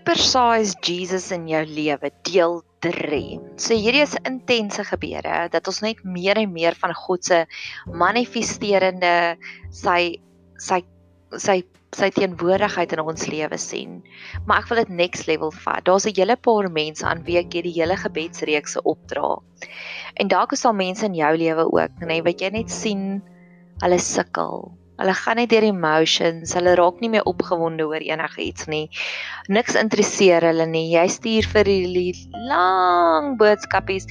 Supersize Jesus in jou lewe deel 3. So hierdie is intense gebeure dat ons net meer en meer van God se manifesterende sy sy sy sy teenwoordigheid in ons lewe sien. Maar ek wil dit next level vat. Daar's 'n hele paar mense aan wie ek hierdie hele gebedsreeks opdra. En dalk is daar mense in jou lewe ook, nê, nee, wat jy net sien hulle sukkel. Hulle gaan net deur emotions, hulle raak nie meer opgewonde oor enigiets nie. Niks interesseer hulle nie. Jy stuur vir hulle lang boodskapies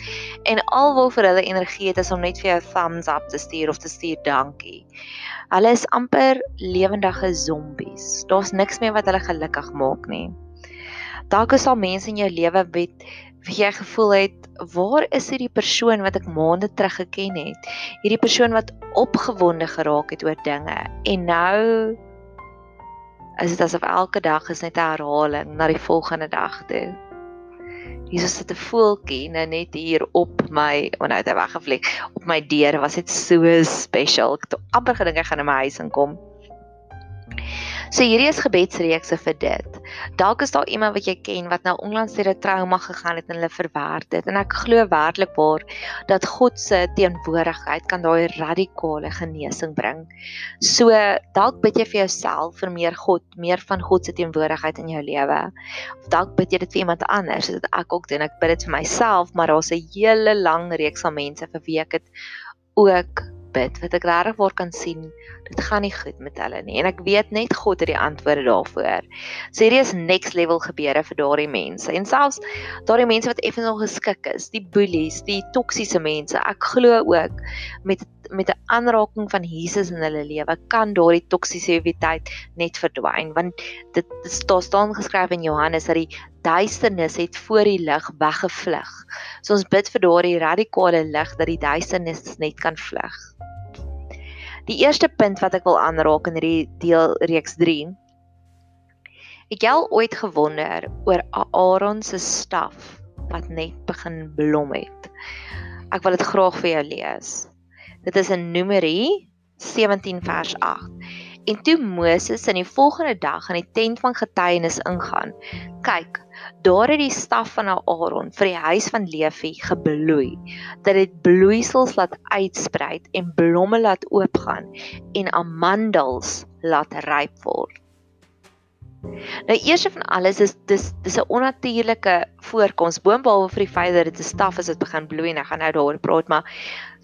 en alwaar vir hulle energie het is om net vir jou thumbs up te stuur of te stuur dankie. Hulle is amper lewendige zombies. Daar's niks meer wat hulle gelukkig maak nie. Dalk is daar mense in jou lewe wat wie jy gevoel het, waar is hierdie persoon wat ek maande terug geken het? Hierdie persoon wat opgewonde geraak het oor dinge en nou is dit asof elke dag is net 'n herhaling na die volgende dag toe. Is dit 'n voeltjie nou net hier op my, want oh, nou het hy weggevlieg. Op my deur was dit so special. Ek het amper gedink hy gaan in my huis inkom. So hierdie is gebedsreekse vir dit. Dalk is daar iemand wat jy ken wat nou onlangs deur 'n trauma gegaan het en hulle verwerk dit en ek glo werklik waar dat God se teenwoordigheid kan daai radikale genesing bring. So dalk bid jy vir jouself vir meer God, meer van God se teenwoordigheid in jou lewe. Of dalk bid jy dit vir iemand anders, dit ek ook doen. Ek bid dit vir myself, maar daar's 'n hele lang reeks van mense vir wie ek dit ook bid wat ek regtig waar kan sien dit gaan nie goed met hulle nie en ek weet net God het die antwoorde daarvoor. So hierdie is next level gebeure vir daardie mense en selfs daardie mense wat effens ongeskik is, die bullies, die toksiese mense. Ek glo ook met met 'n aanraking van Jesus in hulle lewe kan daardie toksisiteit net verdwyn want dit, dit staan staan geskryf in Johannes dat die duisternis het voor die lig weggevlug. So ons bid vir daardie radikale lig dat die duisternis net kan vlug. Die eerste punt wat ek wil aanraak in hierdie deel reeks 3. Ek het al ooit gewonder oor Aaron se staf wat net begin blom het. Ek wil dit graag vir jou lees. Dit is in Numeri 17 vers 8. En toe Moses in die volgende dag in die tent van getuienis ingaan, kyk, daar het die staf van Aaron vir die huis van Levi gebloei, dat dit bloeisels laat uitsprei en blomme laat oopgaan en amandels laat ryp word. Nou eers van alles is dis dis 'n onnatuurlike voorkoms boonbehalwe vir die feit dat dit 'n staf is wat begin bloei en ek gaan nou daaroor praat, maar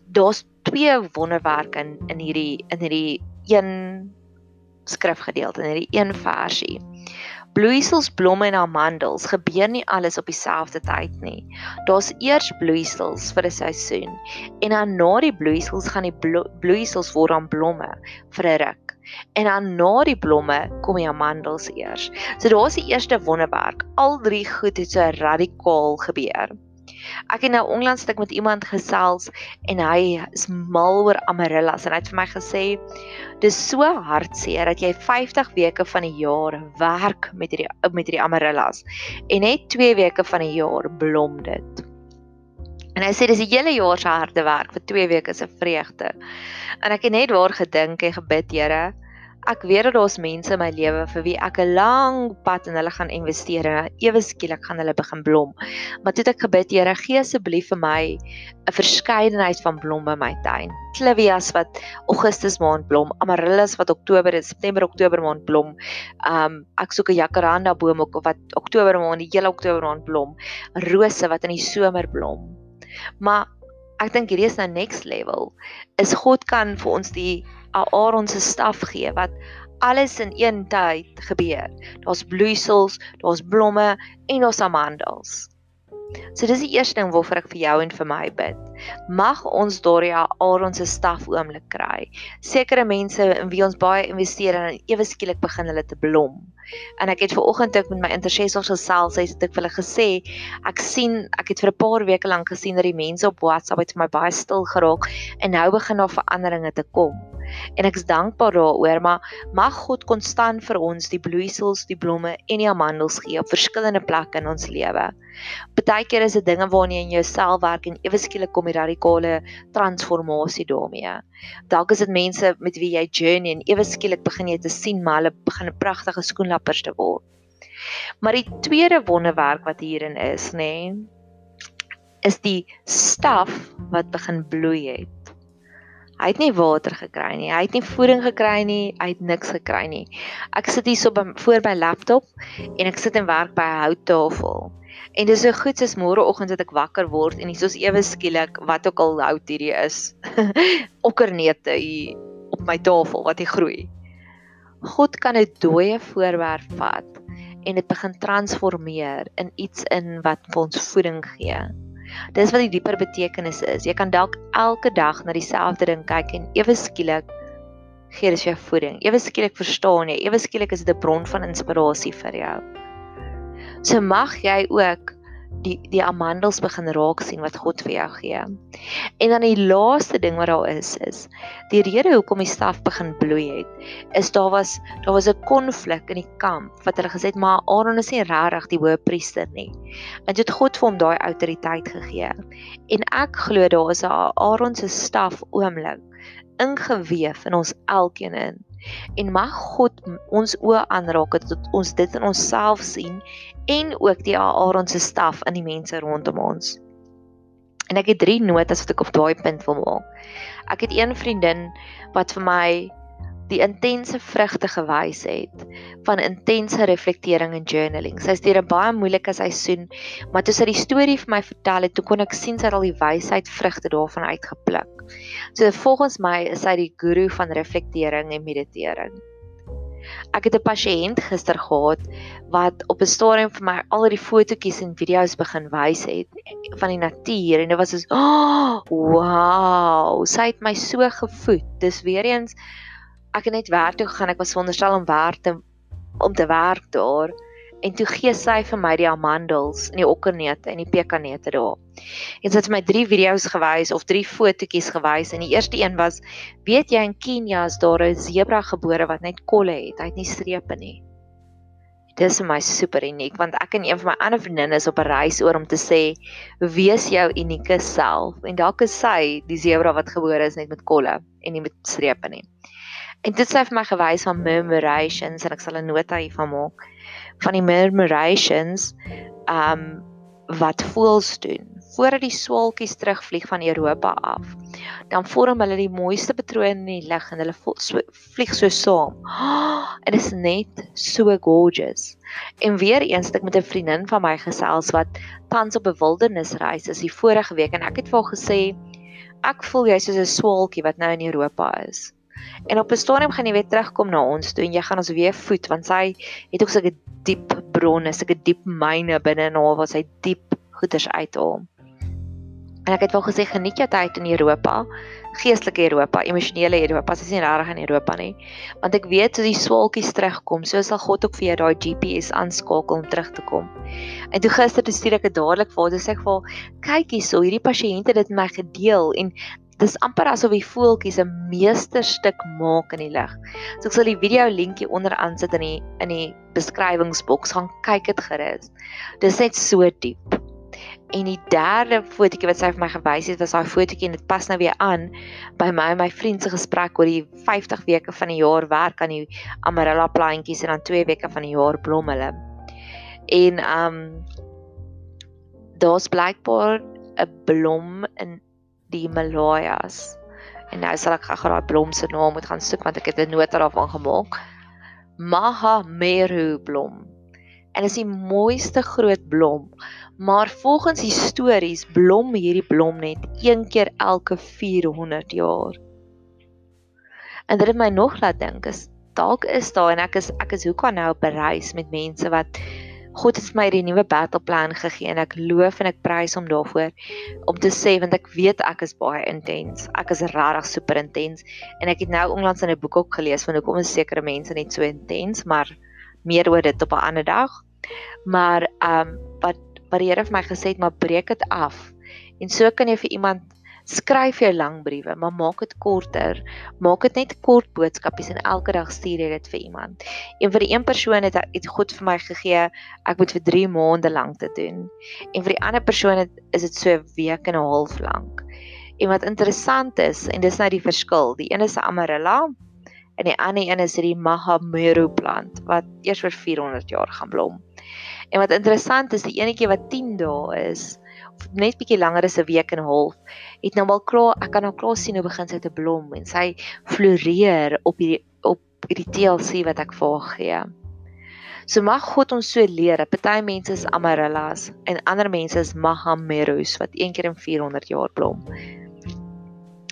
daar's twee wonderwerke in in hierdie in hierdie een skrifgedeelte in hierdie een versie. Bloeisels, blomme en amandels gebeur nie alles op dieselfde tyd nie. Daar's eers bloeisels vir 'n seisoen en dan na die bloeisels gaan die blo bloeisels word dan blomme vir 'n ruk. En dan na die blomme kom die amandels eers. So daar's die eerste wonderwerk. Al drie goed het so radikaal gebeur. Ek het nou onlangs stuk met iemand gesels en hy is mal oor amarellas en hy het vir my gesê dis so hartseer dat jy 50 weke van die jaar werk met hierdie met hierdie amarellas en net 2 weke van die jaar blom dit. En hy sê dis die hele jaar se harde werk vir 2 weke se vreugde. En ek het net daar gedink en gebid, Here, ek weet dat daar's mense in my lewe vir wie ek 'n lang pad in hulle gaan investeer en ewe skielik gaan hulle begin blom. Maar toe het ek gebid, Here, gee asseblief vir my 'n verskeidenheid van blomme in my tuin. Clivias wat Augustus maand blom, amaryllis wat Oktober en September Oktober maand blom. Um ek soek 'n jacaranda boom ook wat Oktober maand, die hele Oktober maand blom. Rose wat in die somer blom. Maar ek dink hierdie is nou next level. Is God kan vir ons die Aaron se staf gee wat alles in een tyd gebeur. Daar's bloeisels, daar's blomme en daar's amandels. So dis die eerste ding waarvoor ek vir jou en vir my bid. Mag ons daardie Aaron se staf oomblik kry. Sekere mense in wie ons baie investeer en ewe skielik begin hulle te blom. En ek het ver oggend ook met my intercessors gesels, het ek vir hulle gesê, ek sien, ek het vir 'n paar weke lank gesien dat die mense op WhatsApp het vir my baie stil geraak en nou begin daar veranderinge te kom. En ek is dankbaar daaroor, maar mag God konstant vir ons die bloeisels, die blomme en die amandels gee op verskillende plekke in ons lewe. Partykeer is dit dinge waarna jy in jouself werk en ewe skielik kom die radikale transformasie daarmee. Dalk is dit mense met wie jy journey en ewe skielik begin jy te sien maar hulle begin 'n pragtige skoenlappers te word. Maar die tweede wonderwerk wat hierin is, nê, nee, is die staf wat begin bloei het. Hy het nie water gekry nie, hy het nie voeding gekry nie, hy het niks gekry nie. Ek sit hier so by, voor my laptop en ek sit en werk by 'n houttafel. En dis so goed soos môreoggend as ek wakker word en hiersoos ewe skielik wat ook al hout hierdie is. Okkernete hier op my tafel wat hy groei. God kan 'n dooie voorwerp vat en dit begin transformeer in iets in wat vir ons voeding gee. Dis wat die dieper betekenis is. Jy kan dalk elke dag na dieselfde ding kyk en ewe skielik gee dit jou voeding. Ewe skielik verstaan jy, ewe skielik is dit 'n bron van inspirasie vir jou. So mag jy ook die die amandels begin raak sien wat God vir jou gee. En dan die laaste ding wat daar is is die rede hoekom die staf begin bloei het is daar was daar was 'n konflik in die kamp wat hulle gesê het maar Aaron is nie regtig die hoëpriester nie. En dit het God vir hom daai autoriteit gegee. En ek glo daar is 'n Aaron se staf oomblik ingeweef in ons elkeen in en mag God ons oë aanraak dat ons dit in onsself sien en ook die Aaron se staf in die mense rondom ons. En ek het drie notas wat ek op daai punt wil maak. Ek het een vriendin wat vir my die intense vrugte gewys het van intense reflektering en journaling. Sy is deur 'n baie moeilike seisoen, maar toe sy die storie vir my vertel het, toe kon ek sien sy het al die wysheid vrugte daarvan uitgepluk. So volgens my is sy die guru van reflektering en meditering. Ek het 'n pasiënt gister gehad wat op 'n stadium vir my al die fotootjies en video's begin wys het van die natuur en dit was so, oh, wow, sy het my so gevoed. Dis weer eens ek het net werk toe gegaan. Ek was veronderstel om werk te om te werk daar. En toe gee sy vir my die amandels en die okkernete en die pekanete daar. En sy het my drie video's gewys of drie fotootjies gewys en die eerste een was weet jy in Kenia is daar 'n sebra gebore wat net kolle het. Hy het nie strepe nie. Dit is vir my super uniek want ek en een van my ander vriendinne is op 'n reis oor om te sê wees jou unieke self en dalk is sy die sebra wat gebore is net met kolle en nie met strepe nie. En dit sê vir my gewys van murmurations en ek sal 'n nota hiervan maak van die murmurations um wat voels doen voordat die swaalkies terugvlieg van Europa af. Dan vorm hulle die mooiste patrone in die lug en hulle so, vlieg so saam. En dit is net so gorgeous. En weer eens het ek met 'n vriendin van my gesels wat tans op 'n wildernisreis is die vorige week en ek het vir haar gesê ek voel jy soos 'n swaalkie wat nou in Europa is. En op 'n stadium gaan jy weer terugkom na ons toe en jy gaan ons weer voed want sy het ook sulke diep bronne, sulke diep myne binne in haar waar sy diep goeders uithaal. En ek het wel gesê geniet jou tyd in Europa, geestelike Europa, emosionele Europa, dis nie regtig in Europa nie. Want ek weet as die swaalkies terugkom, so sal God ook vir jou daai GPS aanskakel om terug te kom. En toe gister toe stuur ek dit dadelik vir haar, sê ek vir haar, kyk hierso, hierdie pasiënte het dit met my gedeel en dis amper asof die voeltjies 'n meesterstuk maak in die lig. So ek sal die video linkie onderaan sit in die in die beskrywingsboks gaan kyk dit gerus. Dis net so diep. En die derde fotootjie wat sy vir my gewys het, was daai fotootjie en dit pas nou weer aan by my en my vriend se gesprek oor die 50 weke van die jaar werk aan die amarella plantjies en dan 2 weke van die jaar blom hulle. En um daar's blykbaar 'n blom in die Himalayas. En nou sal ek gou daai blom se naam moet gaan soek want ek het 'n nota daarvan gemaak. Mahameru blom. En dit is die mooiste groot blom. Maar volgens die stories blom hierdie blom net een keer elke 400 jaar. En dit het my nog laat dink is dalk is daar en ek is ek is hoekom nou op reis met mense wat God het my die nuwe battle plan gegee en ek loof en ek prys hom daarvoor om te sê want ek weet ek is baie intens. Ek is regtig super intens en ek het nou onlangs in 'n boek ook gelees van hoekom is sekere mense net so intens, maar meer oor dit op 'n ander dag. Maar ehm um, wat wat die Here vir my gesê het, maar breek dit af. En so kan jy vir iemand skryf jou lang briewe, maar maak dit korter. Maak dit net kort boodskapies en elke dag stuur jy dit vir iemand. En vir die een persoon het, het God vir my gegee, ek moet vir 3 maande lank dit doen. En vir die ander persoon het, is dit so 'n week en 'n half lank. En wat interessant is, en dis nou die verskil, die een is 'n amarella en die ander een is hierdie mahameru plant wat eers vir 400 jaar gaan blom. En wat interessant is, die enetjie wat 10 dae is, net bietjie langer as 'n week en 'n half, het nou al klaar, ek kan nou klaar sien hoe begin sy te blom en sy floreer op hierdie op hierdie TLC wat ek vir haar gee. So mag God ons so leer. Party mense is amarellas en ander mense is mahamerus wat een keer in 400 jaar blom.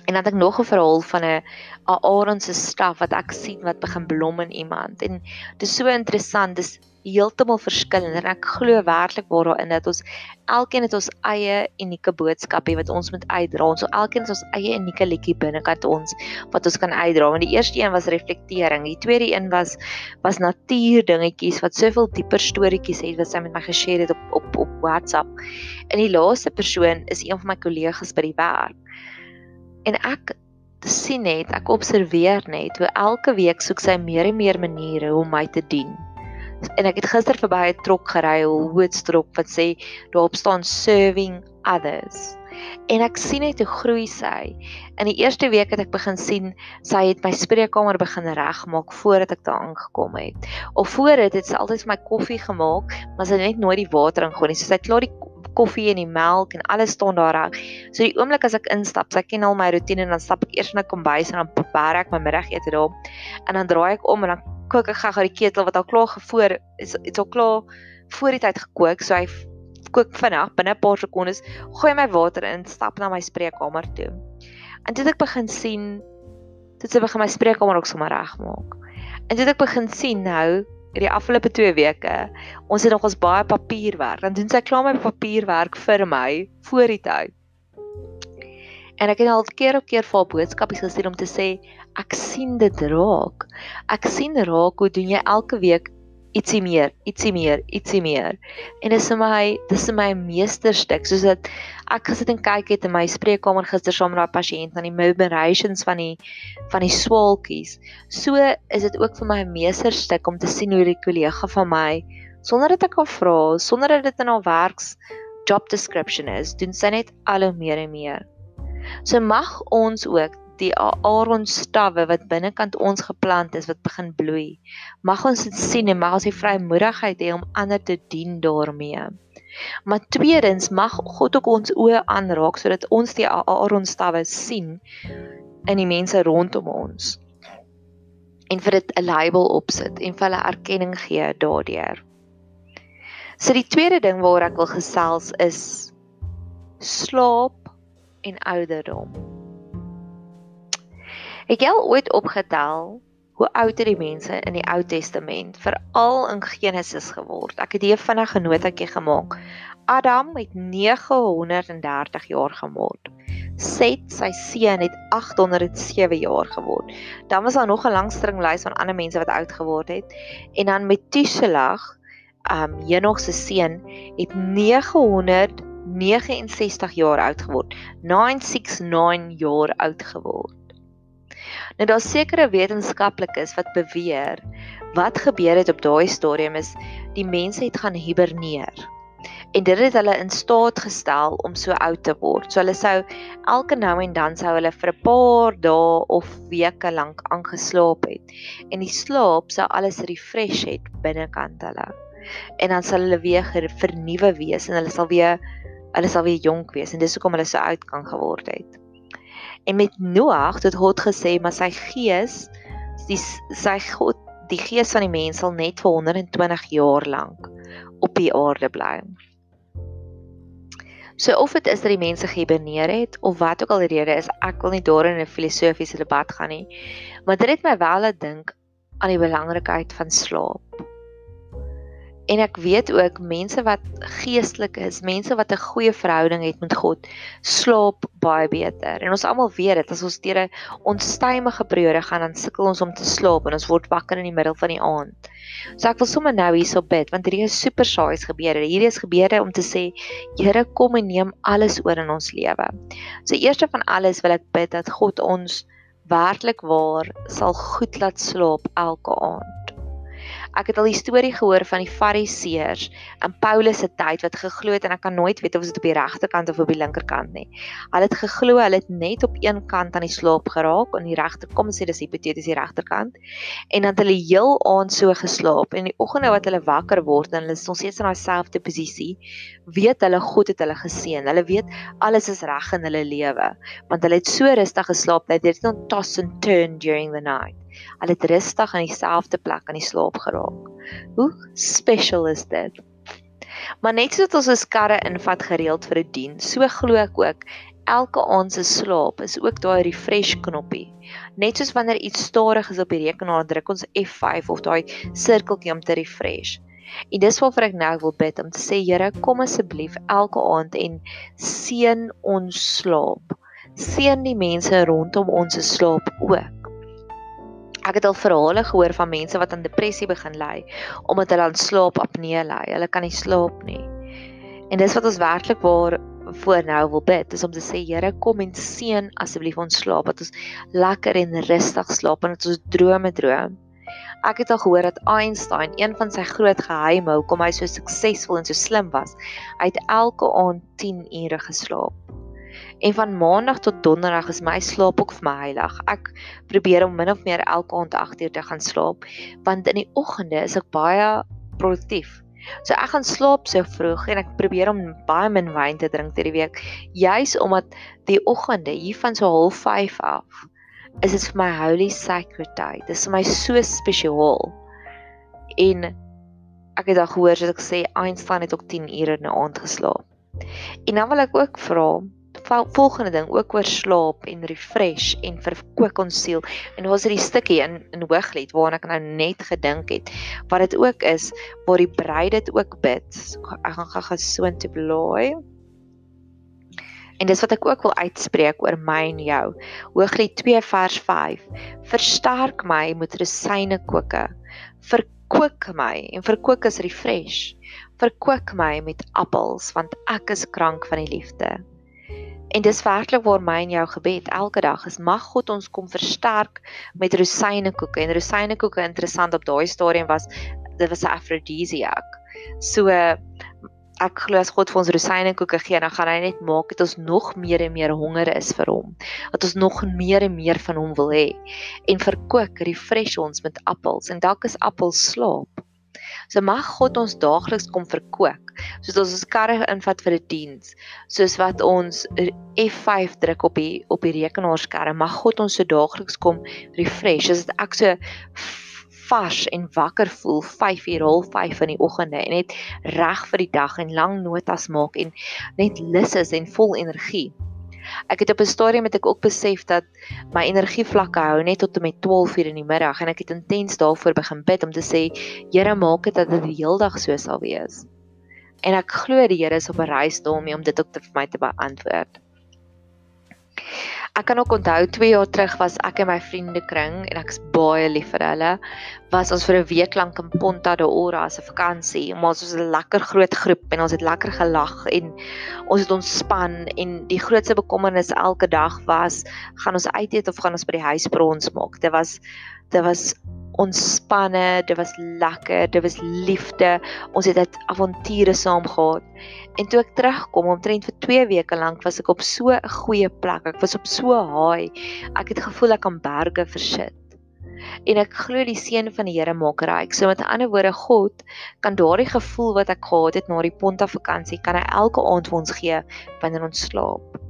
En dan het ek nog 'n verhaal van 'n Aaron se staf wat ek sien wat begin blom in iemand. En dit is so interessant. Dis heeltemal verskillend en ek glo werklik waar daarin dat ons elkeen het ons eie unieke boodskapie wat ons moet uitdra. Ons so elkeen het ons eie unieke liedjie binnekant ons wat ons kan uitdra. Want die eerste een was reflektering, die tweede een was was natuur dingetjies wat soveel dieper storieetjies het wat sy met my geshare het op op op WhatsApp. En die laaste persoon is een van my kollegas by die werk. En ek sien net, ek observeer net hoe elke week soek sy meer en meer maniere om my te dien en ek het gister verby 'n trok gery, 'n hoëstrop wat sê daarop staan serving others. En ek sien net hoe groei sy. In die eerste week het ek begin sien sy het my spreekkamer begin regmaak voordat ek daar aangekom het. Of voor dit het sy altyd vir my koffie gemaak, maar sy het net nooit die water ingooi nie. So sy het klaar die koffie en die melk en alles staan daar reg. So die oomblik as ek instap, sy ken al my rotine en dan stap ek eers in 'n kombuis en dan prepare ek my middagete daar. En dan draai ek om en dan kook ek gou-gou die ketel wat al klaar gevoer is, is al klaar voor die tyd gekook, so hy kook vinnig binne 'n paar sekondes, gooi my water in, stap na my spreekkamer toe. En dit ek begin sien dit sy begin my spreekkamer ook sommer regmaak. En dit ek begin sien nou hierdie afgelope 2 weke, ons het nog ons baie papierwerk. Dan doen sy klaar my papierwerk vir my voor die tyd. En ek het al keer op keer vir haar boodskapies gestuur om te sê ek sien dit raak. Ek sien raak hoe doen jy elke week ietsie meer, ietsie meer, ietsie meer. En dit is vir my, dis vir my 'n meesterstuk soos dat ek gesit en kyk het in my spreekkamer gister saam met daai pasiënt aan die murmurations van die van die swaalkies. So is dit ook vir my 'n meesterstuk om te sien hoe die kollega van my sonder dat ek haar vra, sonder dat dit in haar werks job description is, doen sy net al hoe meer en meer. So mag ons ook die Aaron stawwe wat binnekant ons geplant is wat begin bloei. Mag ons dit sien en mag ons die vrymoedigheid hê om ander te dien daarmee. Maar tweedens mag God ook ons oë aanraak sodat ons die Aaron stawwe sien in die mense rondom ons. En vir dit 'n label opsit en vir hulle erkenning gee daardeur. So die tweede ding waaroor ek wil gesels is slaap en ouderdom. Het jy al ooit opgetel hoe oud het die mense in die Ou Testament, veral in Genesis geword? Ek het hier vinnig 'n notaatjie gemaak. Adam het 930 jaar geword. Set, sy seun, het 807 jaar geword. Dan was daar nog 'n lang stringlys van ander mense wat oud geword het. En dan Metuselag, um Henog se seun, het 900 69 jaar oud geword. 969 jaar oud geword. Nou daar's sekere wetenskaplikes wat beweer wat gebeur het op daai stadium is die mense het gaan hiberneer. En dit het hulle in staat gestel om so oud te word. So hulle sou elke nou en dan sou hulle vir 'n paar dae of weke lank aangeslaap het. En die slaap sou alles refresh het binnekant hulle. En dan sal hulle weer vernuwe wees en hulle sal weer hulle sal weer jonk wees en dis hoekom hulle so oud kan geword het. En met Noag het God gesê maar sy gees die sy God die gees van die mens sal net vir 120 jaar lank op die aarde bly. So of dit is dat die mense gehiberneer het of wat ook al die rede is, ek wil nie daarin 'n filosofiese debat gaan nie. Maar dit het my wel laat dink aan die belangrikheid van slaap. En ek weet ook mense wat geestelik is, mense wat 'n goeie verhouding het met God, slaap baie beter. En ons almal weet dit, as ons deur 'n onstuimige periode gaan, dan sukkel ons om te slaap en ons word wakker in die middel van die aand. So ek wil sommer nou hierso bid, want hierdie is super saais gebeure. Hierdie is gebeure om te sê, Here, kom en neem alles oor in ons lewe. So eerste van alles wil ek bid dat God ons werklik waar sal goed laat slaap elke aand. Ek het al die storie gehoor van die Fariseërs in Paulus se tyd wat geglo het en ek kan nooit weet of dit op die regterkant of op die linkerkant nie. Hulle het geglo hulle het net op een kant aan die slaap geraak aan die regter kom sê dis hipoteties die regterkant en dan het hulle heel aand so geslaap en die oggende wat hulle wakker word en hulle is nog steeds in daai selfde posisie weet hulle God het hulle geseën. Hulle weet alles is reg in hulle lewe want hulle het so rustig geslaap dat dit nie toss and turn during the night. Hulle het rustig aan dieselfde plek aan die slaap geraak. Hoe special is dit? Maar net soos ons ons karre invat gereeld vir 'n diens, so glo ek ook elke aand se slaap is ook daai refresh knoppie. Net soos wanneer iets stadig is op die rekenaar, druk ons F5 of daai sirkeltjie om te refresh. En dis waarvoor ek nou wil bid om te sê Here, kom asseblief elke aand en seën ons slaap. Seën die mense rondom ons se slaap ook. Ek het al verhale gehoor van mense wat aan depressie begin ly omdat hulle aan slaapapnee ly. Hulle kan nie slaap nie. En dis wat ons werklik waar voor nou wil bid, is om te sê Here, kom en seën asseblief ons slaap, dat ons lekker en rustig slaap en dat ons drome droom. Ek het al gehoor dat Einstein, een van sy groot geheime hoekom hy so suksesvol en so slim was, hy het elke aand 10 ure geslaap. En van maandag tot donderdag is my slaap ook vir my heilig. Ek probeer om min of meer elke aand 8 uur te gaan slaap, want in die oggende is ek baie produktief. So ek gaan slaap so vroeg en ek probeer om baie min wyn te drink hierdie week, juis omdat die oggende hier van so 05:30 af is dit vir my holy sacred tyd. Dit is vir my so spesiaal. En ek het al gehoor soos ek sê Einstein het ook 10 ure in 'n aand geslaap. En dan wil ek ook vra volgende ding ook oor slaap en refresh en verkoop ons siel. En daar's hierdie stukkie in in Hooglied waarna ek nou net gedink het wat dit ook is waar die bruid dit ook bid. Ek gaan gou-gou so intoe blaai. En dis wat ek ook wil uitspreek oor my en jou. Hooglied 2 vers 5. Versterk my met rosyne koke. Verkook my en verkook is refresh. Verkook my met appels want ek is krank van die liefde. En dis werklik waar my en jou gebed elke dag is mag God ons kom versterk met rosyne koeke en rosyne koeke interessant op daai stadium was dit was 'n aphrodisiac. So ek glo as God vir ons rosynenkoeke gee, dan gaan hy net maak dat ons nog meer en meer honger is vir hom. Dat ons nog meer en meer van hom wil hê. En verkoop, refresh ons met appels en dalk is appels slaap. So mag God ons daagliks kom verkoop, soos ons ons karre invat vir 'n die diens, soos wat ons F5 druk op die op die rekenaarskerm, mag God ons so daagliks kom refresh. As ek so vars en wakker voel 5 uur hol 5 in die oggende en net reg vir die dag en lang notas maak en net lus is en vol energie. Ek het op 'n stadium met ek ook besef dat my energievlakke hou net tot met 12 uur in die middag en ek het intens daarvoor begin bid om te sê Here maak dit dat dit die hele dag so sal wees. En ek glo die Here is op 'n reis daarmee om dit ook te vir my te beantwoord. Ek kan ook onthou 2 jaar terug was ek in my vriendekring en ek's baie lief vir hulle. Was ons vir 'n week lank in Ponta de Ora as 'n vakansie. Ons was 'n lekker groot groep en ons het lekker gelag en ons het ontspan en die grootste bekommernis elke dag was gaan ons uit eet of gaan ons by die huis brons maak. Dit was dit was ontspanne, dit was lekker, dit was liefde. Ons het dit avonture saam gehad. En toe ek terugkom omtrent vir 2 weke lank was ek op so 'n goeie plek. Ek was op so haai. Ek het gevoel ek kan berge versit. En ek glo die seën van die Here maak ryk. So met ander woorde, God kan daardie gevoel wat ek gehad het na die Ponta vakansie, kan hy elke aand vir ons gee wanneer ons slaap.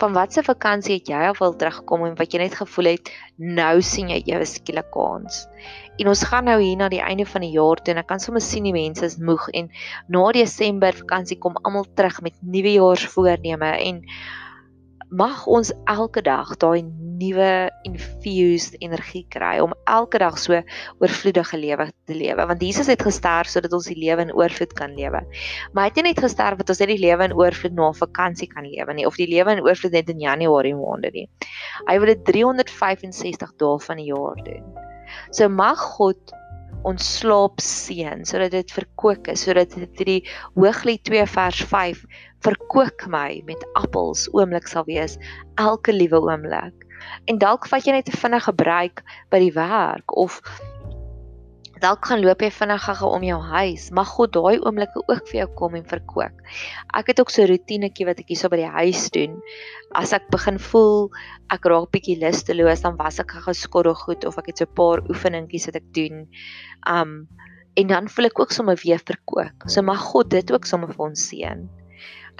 Van watter vakansie het jy al wil terugkom en wat jy net gevoel het nou sien jy jou skielik kans. En ons gaan nou hier na die einde van die jaar toe en ek kan sommer sien die mense is moeg en na Desember vakansie kom almal terug met nuwejaarsvoorneme en mag ons elke dag daai nuwe infused energie kry om elke dag so oorvloedige lewe te lewe want Jesus het gesterf sodat ons die lewe in oorvloed kan lewe. Maar hy het nie net gesterf dat ons net die lewe in oorvloed na 'n vakansie kan lewe nie of die lewe in oorvloed net in Januarie maande nie. Hy wil dit 365 dae van die jaar doen. So mag God ons slaap seën sodat dit verkoop is sodat dit hierdie Hooglied 2 vers 5 verkoop my met appels oomblik sal wees elke liewe oomblik. En dalk vat jy net 'n vinnige gebruik by die werk of Dalk gaan loop jy vinnig gaga om jou huis, mag God daai oomblikke ook vir jou kom en verkoop. Ek het ook so 'n roetinetjie wat ek hierso by die huis doen. As ek begin voel ek raak bietjie lusteloos, dan was ek gaga skottelgoed of ek het so 'n paar oefeningkies wat ek doen. Um en dan voel ek ook sommer weer verkoop. So mag God dit ook sommer vir ons seën.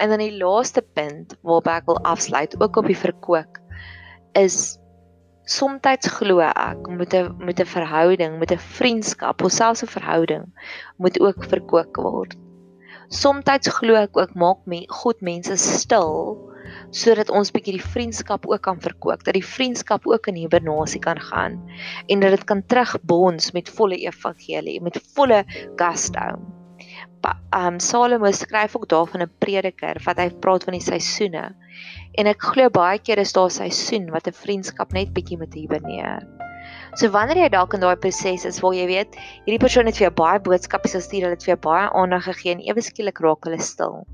En dan die laaste punt waarby ek wil afsluit ook op die verkoop is Somstyds glo ek met 'n met 'n verhouding, met 'n vriendskap, of selfs 'n verhouding moet ook verkoop word. Somstyds glo ek ook maak me God mense stil sodat ons bietjie die vriendskap ook kan verkoop, dat die vriendskap ook in hibernasie kan gaan en dat dit kan terugbonds met volle evangelie, met volle gusto. Ehm um, Salomo skryf ook daarvan 'n prediker wat hy praat van die seisoene. En ek glo baie keer is daar 'n seisoen wat 'n vriendskap net bietjie met hiberneer. So wanneer jy dalk in daai proses is waar jy weet hierdie persoon het vir jou baie boodskappe gestuur, hulle het vir jou baie aandag gegee en ewe skielik raak hulle stil.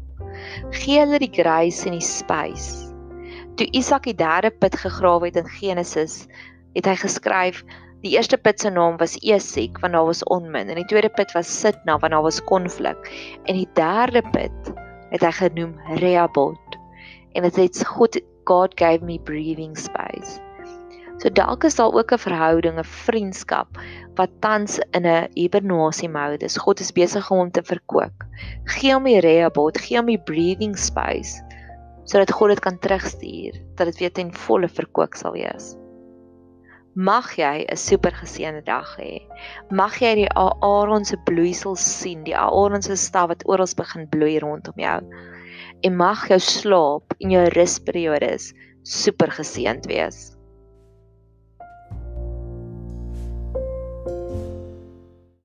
Gee hulle die grace en die space. Toe Isak die derde put gegrawe het in Genesis, het hy geskryf Die eerste put se naam was Esek want daar was onmin en die tweede put was Sitna want daar was konflik en die derde put het hy genoem Rehoboth en dit sê God God gave me breathing space. So dalk is daar ook 'n verhouding, 'n vriendskap wat tans in 'n hibernasie mode is. God is besig om te verkoop. Gee hom die Rehoboth, gee hom die breathing space sodat God dit kan terugstuur dat dit weer ten volle verkoop sal wees. Mag jy 'n super geseënde dag hê. Mag jy die Aaron se bloeisels sien, die Aaron se staf wat oral begin bloei rondom jou. En mag jou slaap en jou rusperiodes super geseënd wees.